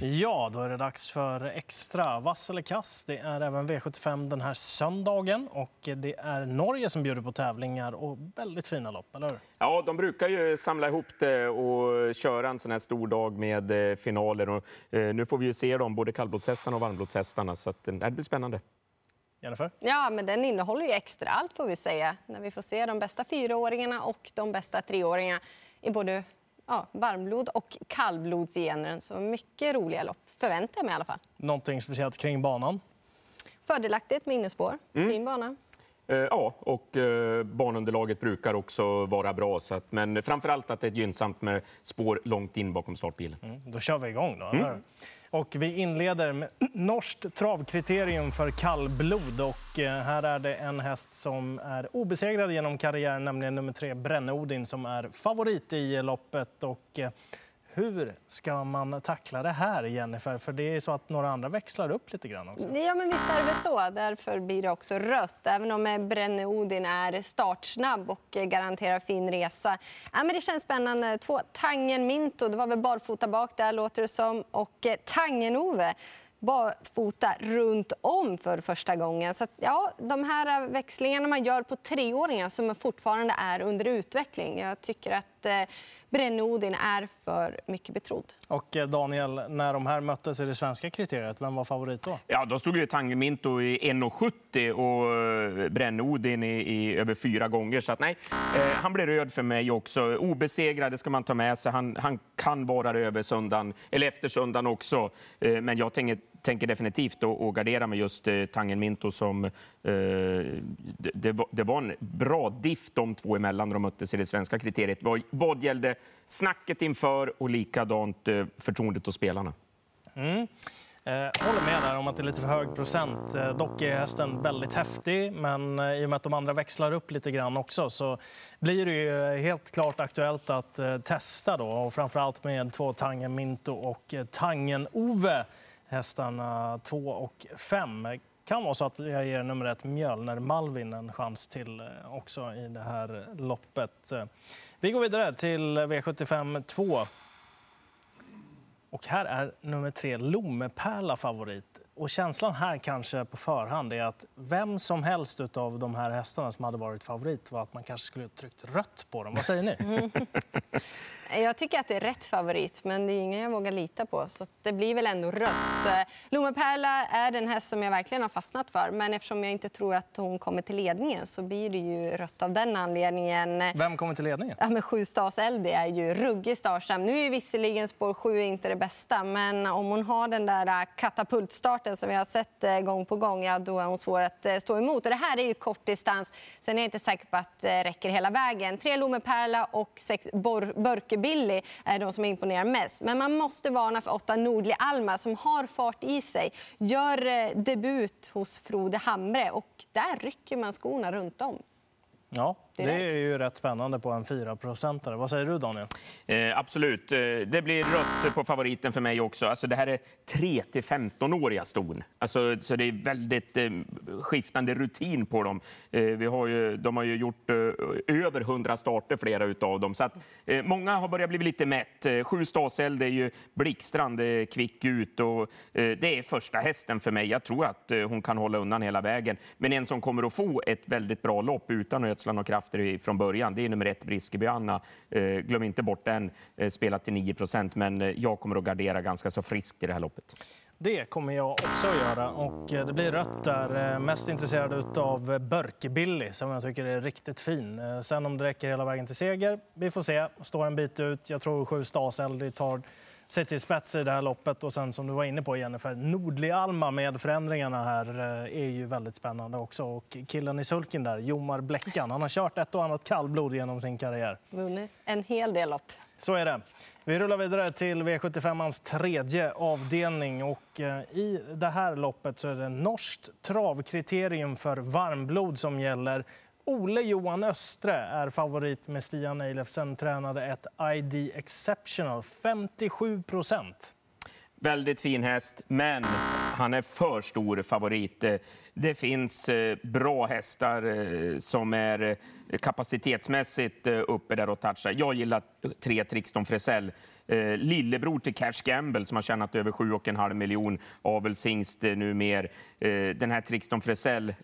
Ja, då är det dags för extra vass eller kass. Det är även V75 den här söndagen och det är Norge som bjuder på tävlingar och väldigt fina lopp, eller hur? Ja, de brukar ju samla ihop det och köra en sån här stor dag med eh, finaler. Och, eh, nu får vi ju se dem, både kallblodshästarna och varmblodshästarna, så att, eh, det blir spännande. Jennifer? Ja, men den innehåller ju extra allt får vi säga. När vi får se de bästa fyraåringarna och de bästa treåringarna i både ja, varmblod och kallblodsgenren. Så mycket roliga lopp, förväntar jag mig i alla fall. Någonting speciellt kring banan? Fördelaktigt med innespår. Mm. Fin bana. Eh, Ja, och eh, banunderlaget brukar också vara bra. Så att, men framför allt att det är gynnsamt med spår långt in bakom startbilen. Mm, då kör vi igång. Då, eller? Och vi inleder med norskt travkriterium för kallblod. Och eh, här är det en häst som är obesegrad genom karriären, nämligen nummer tre Brenne-Odin som är favorit i loppet. Och, eh, hur ska man tackla det här, Jennifer? För det är så att några andra växlar upp lite grann också. Ja, men visst är det väl så. Därför blir det också rött. Även om eh, Brenne Odin är startsnabb och eh, garanterar fin resa. Ja, men det känns spännande. Två Tangen Minto, det var väl barfota bak där låter det som. Och eh, Tangen-Ove barfota runt om för första gången. Så att, ja, de här växlingarna man gör på treåringar som fortfarande är under utveckling. Jag tycker att eh, Brenne-Odin är för mycket betrodd. Och eh, Daniel, när de här möttes i det svenska kriteriet, vem var favorit då? Ja, då stod ju Tange Minto i 1,70 och eh, Bränne-Odin i, i över fyra gånger. Så att, nej, eh, han blir röd för mig också. Obesegrad, det ska man ta med sig. Han, han kan vara över söndagen, eller efter söndagen också. Eh, men jag tänker, tänker definitivt att gardera med just eh, Tangen Minto som... Eh, det, det, var, det var en bra diff de två emellan när de möttes i det svenska kriteriet. Vad, vad gällde snacket inför och likadant eh, förtroendet hos spelarna. Mm. Eh, håller med där om att det är lite för hög procent. Eh, dock är hästen väldigt häftig, men eh, i och med att de andra växlar upp lite grann också så blir det ju eh, helt klart aktuellt att eh, testa då. Och framförallt med två Tangen Minto och eh, Tangen Ove, hästarna 2 och 5. kan vara så att jag ger nummer ett Mjölner Malvin en chans till eh, också i det här loppet. Vi går vidare till V75 2. Och här är nummer tre Lommepärla favorit. Och känslan här kanske på förhand är att vem som helst av de här hästarna som hade varit favorit var att man kanske skulle ha tryckt rött på dem. Vad säger ni? Jag tycker att det är rätt favorit, men det är ingen jag vågar lita på. Så det blir väl ändå rött. Eh, Lommepärla är den häst som jag verkligen har fastnat för. Men eftersom jag inte tror att hon kommer till ledningen så blir det ju rött av den anledningen. Vem kommer till ledningen? Ja, men sju Stas Eldi är ju ruggig startsam. Nu är visserligen spår sju inte det bästa, men om hon har den där äh, katapultstarten som vi har sett äh, gång på gång, ja, då är hon svår att stå emot. Och det här är ju kort distans. Sen är jag inte säker på att det räcker hela vägen. Tre Lommepärla och sex Bor- Billy är de som imponerar mest. Men man måste varna för åtta Nordli Alma som har fart i sig. Gör eh, debut hos Frode Hamre och där rycker man skorna runt om. Ja, det Direkt. är ju rätt spännande på en 4 procentare. Vad säger du, Daniel? Eh, absolut. Eh, det blir rött på favoriten för mig också. Alltså, det här är 3 till 15-åriga ston. Alltså, så det är väldigt eh, skiftande rutin på dem. Eh, vi har ju, de har ju gjort eh, över 100 starter, flera av dem. Så att, eh, många har börjat bli lite mätt. Sju Staseld är ju blixtrande kvick ut. Och, eh, det är första hästen för mig. Jag tror att eh, hon kan hålla undan hela vägen. Men en som kommer att få ett väldigt bra lopp utan att ödsla några krafter i- från början, det är nummer ett, Briskeby Anna. Eh, glöm inte bort den, eh, spelat till 9 procent, men eh, jag kommer att gardera ganska så friskt i det här loppet. Det kommer jag också att göra. Och det blir rött där. Mest intresserad av Börkebilly som jag tycker är riktigt fin. Sen om det räcker hela vägen till seger, vi får se. Står en bit ut. Jag tror sju Staseld tar sig till spets i det här loppet. Och sen som du var inne på Jennifer, Nordli Alma med förändringarna här eh, är ju väldigt spännande också. Och killen i sulken där, Jomar Bläckan, han har kört ett och annat kallblod genom sin karriär. Vunnit en hel del lopp. Så är det. Vi rullar vidare till V75ans tredje avdelning. Och eh, I det här loppet så är det norskt travkriterium för varmblod som gäller. Ole Johan Östre är favorit med Stian Eilefsen tränade ett ID Exceptional, 57 procent. Väldigt fin häst, men han är för stor favorit. Det finns eh, bra hästar eh, som är eh, kapacitetsmässigt uppe där och touchar. Jag gillar tre Trixton Fresell. Lillebror till Cash Gamble som har tjänat över 7,5 miljon avelshingst nu mer. Den här Trixton Fresell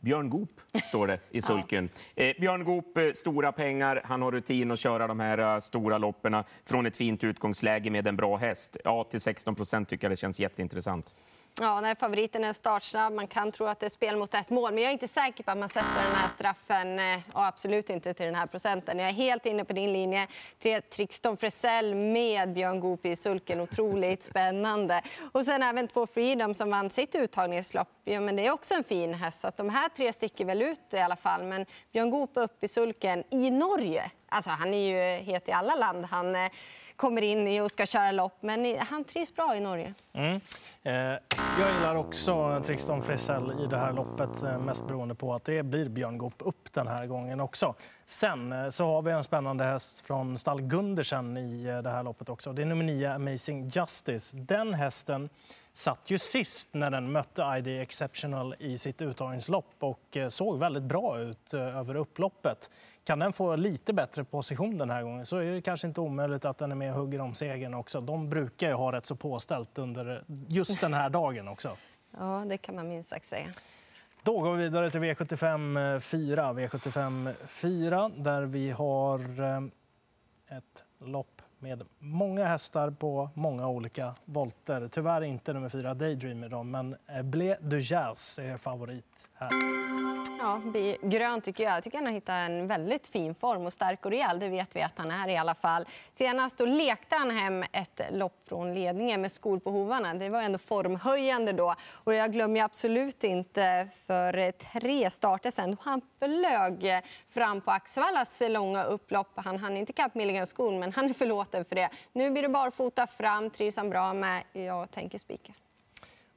Björn Goop, står det i sulken. eh, Björn Goop, eh, stora pengar. Han har rutin att köra de här uh, stora loppen från ett fint utgångsläge med en bra häst. Ja, till 16 procent tycker jag det känns jätteintressant. Ja, när favoriten är startsnabb. Man kan tro att det är spel mot ett mål, men jag är inte säker på att man sätter den här straffen eh, och absolut inte till den här procenten. Jag är helt inne på din linje. Tre Trixton Fresell med Björn Goop i sulken. Otroligt spännande. Och sen även två Freedom som vann sitt uttagningslopp. Ja, men det är också en fin häst. Så de här tre sticker väl ut i alla fall. Men Björn Goop upp i sulken i Norge. Alltså, han är ju het i alla land. Han, eh, kommer in i och ska köra lopp. Men han trivs bra i Norge. Mm. Eh, jag gillar också Trixton Frisell i det här loppet, eh, mest beroende på att det blir Björn Goop upp den här gången också. Sen eh, så har vi en spännande häst från stall Gundersen i det här loppet också. Det är nummer 9, Amazing Justice. Den hästen satt ju sist när den mötte ID Exceptional i sitt uttagningslopp och såg väldigt bra ut över upploppet. Kan den få lite bättre position den här gången så är det kanske inte omöjligt att den är med och hugger om segern också. De brukar ju ha rätt så påställt under just den här dagen också. Ja, det kan man minst sagt säga. Då går vi vidare till V75 4. V75 4 där vi har eh, ett lopp med många hästar på många olika volter. Tyvärr inte nummer 4 Daydreamer, men eh, Blé du Jazz är favorit här. Ja, grön tycker jag. Jag tycker han har hittat en väldigt fin form och stark och rejäl. Det vet vi att han är i alla fall. Senast då lekte han hem ett lopp från ledningen med skor på hovarna. Det var ändå formhöjande då. Och jag glömmer absolut inte för tre starter sen. Han flög fram på Axvallas långa upplopp. Han hann inte kapp Milligan skon, men han är förlåten för det. Nu blir det barfota fram, trivs han bra med. Jag tänker spika.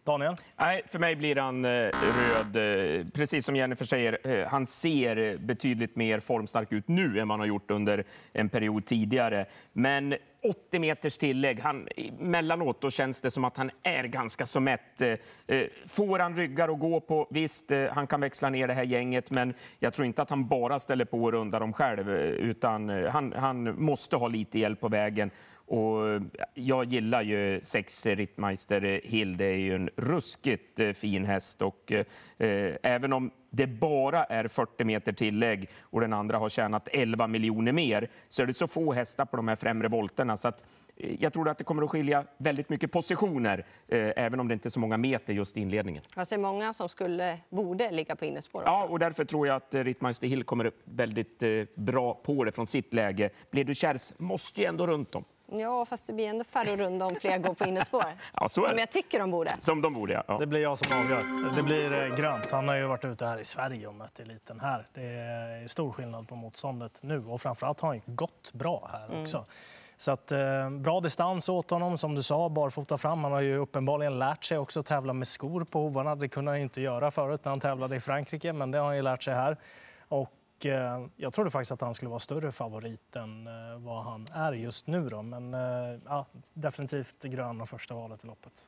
Daniel? Nej, för mig blir han eh, röd. Eh, precis som Jennifer säger, eh, han ser eh, betydligt mer formstark ut nu än man har gjort under en period tidigare. Men 80 meters tillägg. Han, mellanåt då känns det som att han är ganska så mätt. Eh, får han ryggar att gå på, visst, han kan växla ner det här gänget, men jag tror inte att han bara ställer på och rundar dem själv, utan han, han måste ha lite hjälp på vägen. Och jag gillar ju sex Rittmeister Hill. Det är ju en ruskigt eh, fin häst. Och, eh, även om det bara är 40 meter tillägg och den andra har tjänat 11 miljoner mer så är det så få hästar på de här främre volterna. Så att, eh, jag tror att det kommer att skilja väldigt mycket positioner, eh, även om det inte är så många meter just i inledningen. Fast det är många som skulle, borde ligga på innespår också. Ja, och därför tror jag att eh, Rittmeister Hill kommer väldigt eh, bra på det från sitt läge. Bledu måste ju ändå runt dem. Ja, fast det blir ändå färre runda om fler går på innespår. ja, så som jag tycker de borde. Som de borde, ja. Det blir jag som avgör. Det blir eh, grönt. Han har ju varit ute här i Sverige och mött eliten här. Det är stor skillnad på motståndet nu och framförallt har han gått bra här mm. också. Så att, eh, bra distans åt honom, som du sa, barfota fram. Han har ju uppenbarligen lärt sig också att tävla med skor på hovarna. Det kunde han inte göra förut när han tävlade i Frankrike, men det har han ju lärt sig här. Och Eh, jag trodde faktiskt att han skulle vara större favorit än eh, vad han är just nu. Då. Men eh, ja, definitivt grön och första valet i loppet.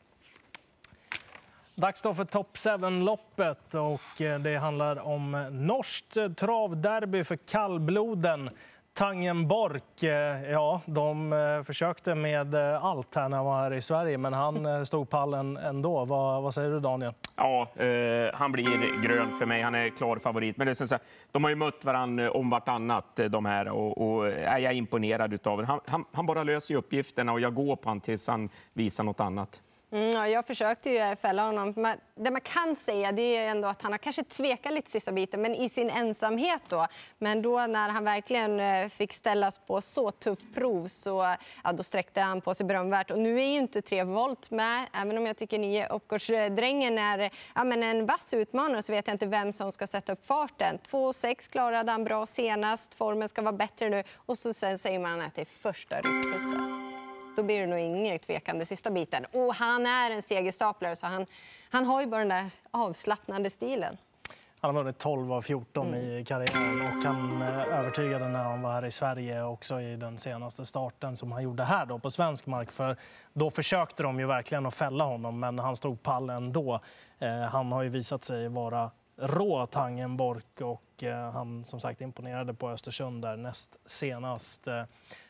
Dags då för Top 7-loppet. Eh, det handlar om norskt travderby för kallbloden. Tangenbork, ja, de försökte med allt här när han var här i Sverige, men han stod pallen ändå. Vad, vad säger du, Daniel? Ja, eh, han blir grön för mig. Han är klar favorit. Men det är så här, de har ju mött varandra om vartannat, eh, de här. Och, och är jag imponerad av han, han, han bara löser uppgifterna och jag går på honom tills han visar något annat. Mm, jag försökte ju eh, fälla honom. Men det man kan säga det är ändå att han har kanske tvekat lite sista biten, men i sin ensamhet. Då. Men då när han verkligen eh, fick ställas på så tufft prov så ja, då sträckte han på sig berömvärt. Och nu är ju inte tre volt med, även om jag tycker nio uppgårdsdrängen är ja, men en vass utmanare så vet jag inte vem som ska sätta upp farten. 2,6 klarade han bra senast, formen ska vara bättre nu och så sen säger man att det är första rycktussen då blir det nog inget tvekande sista biten. Och han är en segerstaplare, så han, han har ju bara den där avslappnade stilen. Han har vunnit 12 av 14 mm. i karriären och han eh, övertygade när han var här i Sverige också i den senaste starten som han gjorde här då på svensk mark. För då försökte de ju verkligen att fälla honom, men han stod pall ändå. Eh, han har ju visat sig vara rå Tangenbork och eh, han som sagt imponerade på Östersund där näst senast. Eh,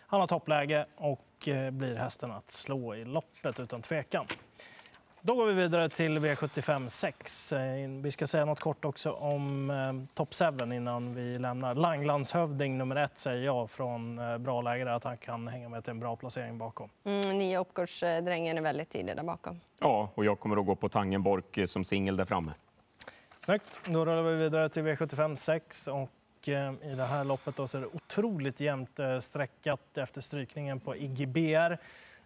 han har toppläge och blir hästen att slå i loppet utan tvekan. Då går vi vidare till V75 6. Vi ska säga något kort också om eh, Top 7 innan vi lämnar. Langlandshövding nummer ett säger jag från eh, bra läge att han kan hänga med till en bra placering bakom. Mm, nio Uppgårdsdrängen är väldigt tidig där bakom. Ja, och jag kommer att gå på Tangenbork som singel där framme. Snyggt. Då rullar vi vidare till V75 6. Och eh, I det här loppet då så är det otroligt jämnt eh, sträckat efter strykningen på Iggy BR.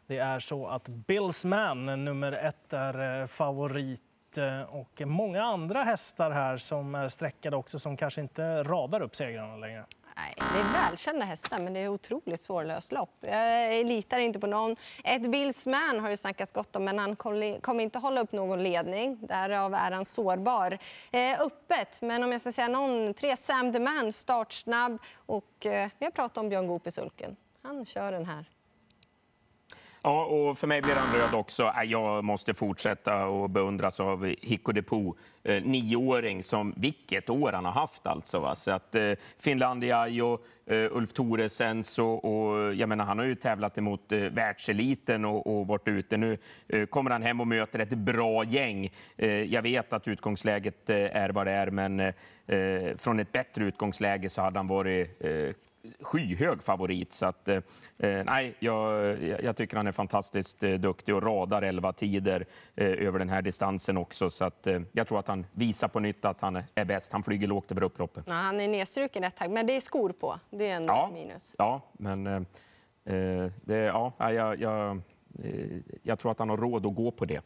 Det är så att Bills Man, nummer ett, är eh, favorit eh, och många andra hästar här som är sträckade också som kanske inte radar upp segrarna längre. Nej, det är välkända hästar, men det är otroligt svårlöst lopp. Jag litar inte på någon. Ett Billsman har det snackats gott om, men han kommer inte hålla upp någon ledning. Därav är han sårbar. Eh, öppet, men om jag ska säga någon, tre Sam the Man, startsnabb. Och eh, vi har pratat om Björn Goop i sulken. Han kör den här. Ja, och för mig blir han röd också. Äh, jag måste fortsätta och beundras av Hikko Depo, eh, nioåring som vilket år han har haft alltså. Va? Så att eh, Finlandia och eh, Ulf Thoresens och, och, jag menar, han har ju tävlat emot eh, världseliten och, och varit ute. Nu eh, kommer han hem och möter ett bra gäng. Eh, jag vet att utgångsläget eh, är vad det är, men eh, eh från ett bättre utgångsläge så hade han varit eh, skyhög favorit. Så att, eh, nej, jag, jag, tycker han är fantastiskt eh, duktig och radar 11 tider eh, över den här distansen också. Så att, eh, jag tror att han visar på nytt att han är bäst. Han flyger lågt över upploppet. Ja, han är nedstruken ett tag, men det är skor på. Det är en ja, minus. Ja, men eh, eh, det, ja, jag, jag, jag tror att han har råd att gå på det.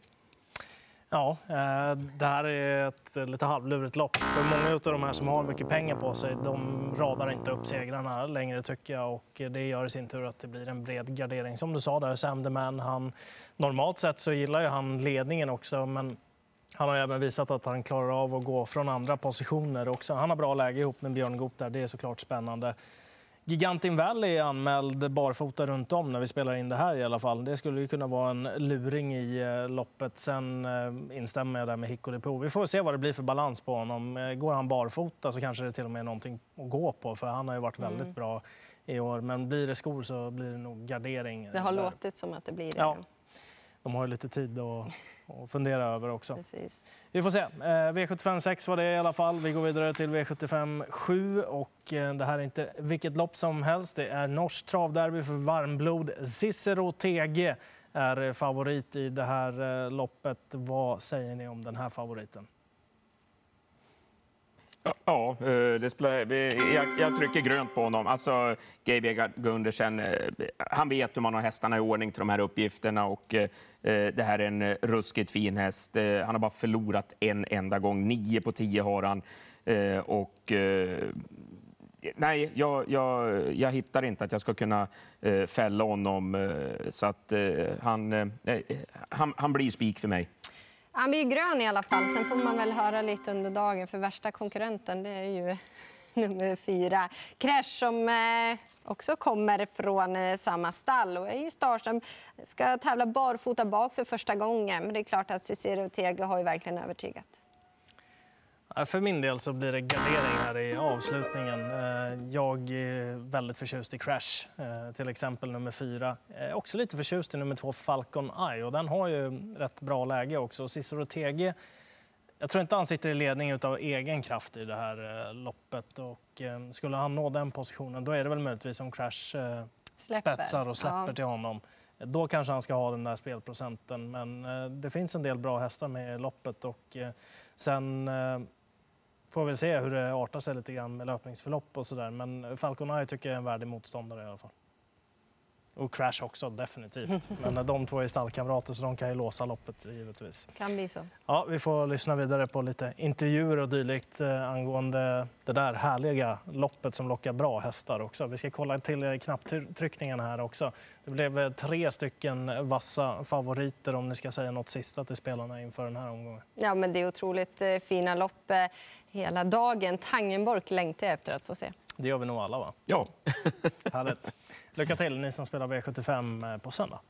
Ja, eh, det här är ett lite halvlurigt lopp. För många av de här som har mycket pengar på sig, de radar inte upp segrarna längre tycker jag. Och det gör i sin tur att det blir en bred gardering. Som du sa där, Sam the Man, han, normalt sett så gillar ju han ledningen också, men han har även visat att han klarar av att gå från andra positioner också. Han har bra läge ihop med Björn Goop där, det är såklart spännande. Gigantin Valley är anmäld barfota runt om när vi spelar in det här i alla fall. Det skulle ju kunna vara en luring i eh, loppet. Sen eh, instämmer jag där med Hicko Depot. Vi får se vad det blir för balans på honom. Eh, går han barfota så kanske det till och med är någonting att gå på för han har ju varit mm. väldigt bra i år. Men blir det skor så blir det nog gardering. Det har där. låtit som att det blir det. Ja. De har lite tid att, att fundera över också. Precis. Vi får se. Eh, V75 6 var det i alla fall. Vi går vidare till V75 7 och eh, det här är inte vilket lopp som helst. Det är norskt travderby för varmblod. Cicero TG är favorit i det här eh, loppet. Vad säger ni om den här favoriten? Ja, eh, det spelar, jag, jag trycker grönt på honom. Alltså, GB Gundersen, eh, han vet hur man har hästarna i ordning till de här uppgifterna. Och, eh, det här är en ruskigt fin häst. Han har bara förlorat en enda gång. Nio på tio har han. Och, nej, jag, jag, jag hittar inte att jag ska kunna fälla honom. Så att han, han, han blir spik för mig. Han blir grön i alla fall. Sen får man väl höra lite under dagen, för värsta konkurrenten det är ju nummer fyra, Crash, som eh, också kommer från eh, samma stall och är ju startsam. Ska tävla barfota bak för första gången, men det är klart att Cicero Tege har ju verkligen övertygat. För min del så blir det gardering här i avslutningen. Eh, jag är väldigt förtjust i Crash, eh, till exempel nummer fyra. Är också lite förtjust i nummer två, Falcon Eye. Och den har ju rätt bra läge också. Cicero Tege, jag tror inte han sitter i ledning av egen kraft i det här eh, loppet. Och skulle han nå den positionen, då är det väl möjligtvis om Crash släpper. spetsar och släpper ja. till honom. Då kanske han ska ha den där spelprocenten. Men det finns en del bra hästar med i loppet. Och sen Får vi se hur det artar sig lite grann med löpningsförlopp och sådär. Men Falcon Eye tycker jag är en värdig motståndare i alla fall. Och Crash också, definitivt. Men de två är stallkamrater så de kan ju låsa loppet givetvis. Kan bli så. Ja, vi får lyssna vidare på lite intervjuer och dylikt eh, angående det där härliga loppet som lockar bra hästar också. Vi ska kolla till knapptryckningen här också. Det blev eh, tre stycken vassa favoriter om ni ska säga något sista till spelarna inför den här omgången. Ja, men det är otroligt eh, fina lopp. Hela dagen. Tangenborg längtar jag efter att få se. Det gör vi nog alla, va? Ja. Härligt. Lycka till, ni som spelar V75 på söndag.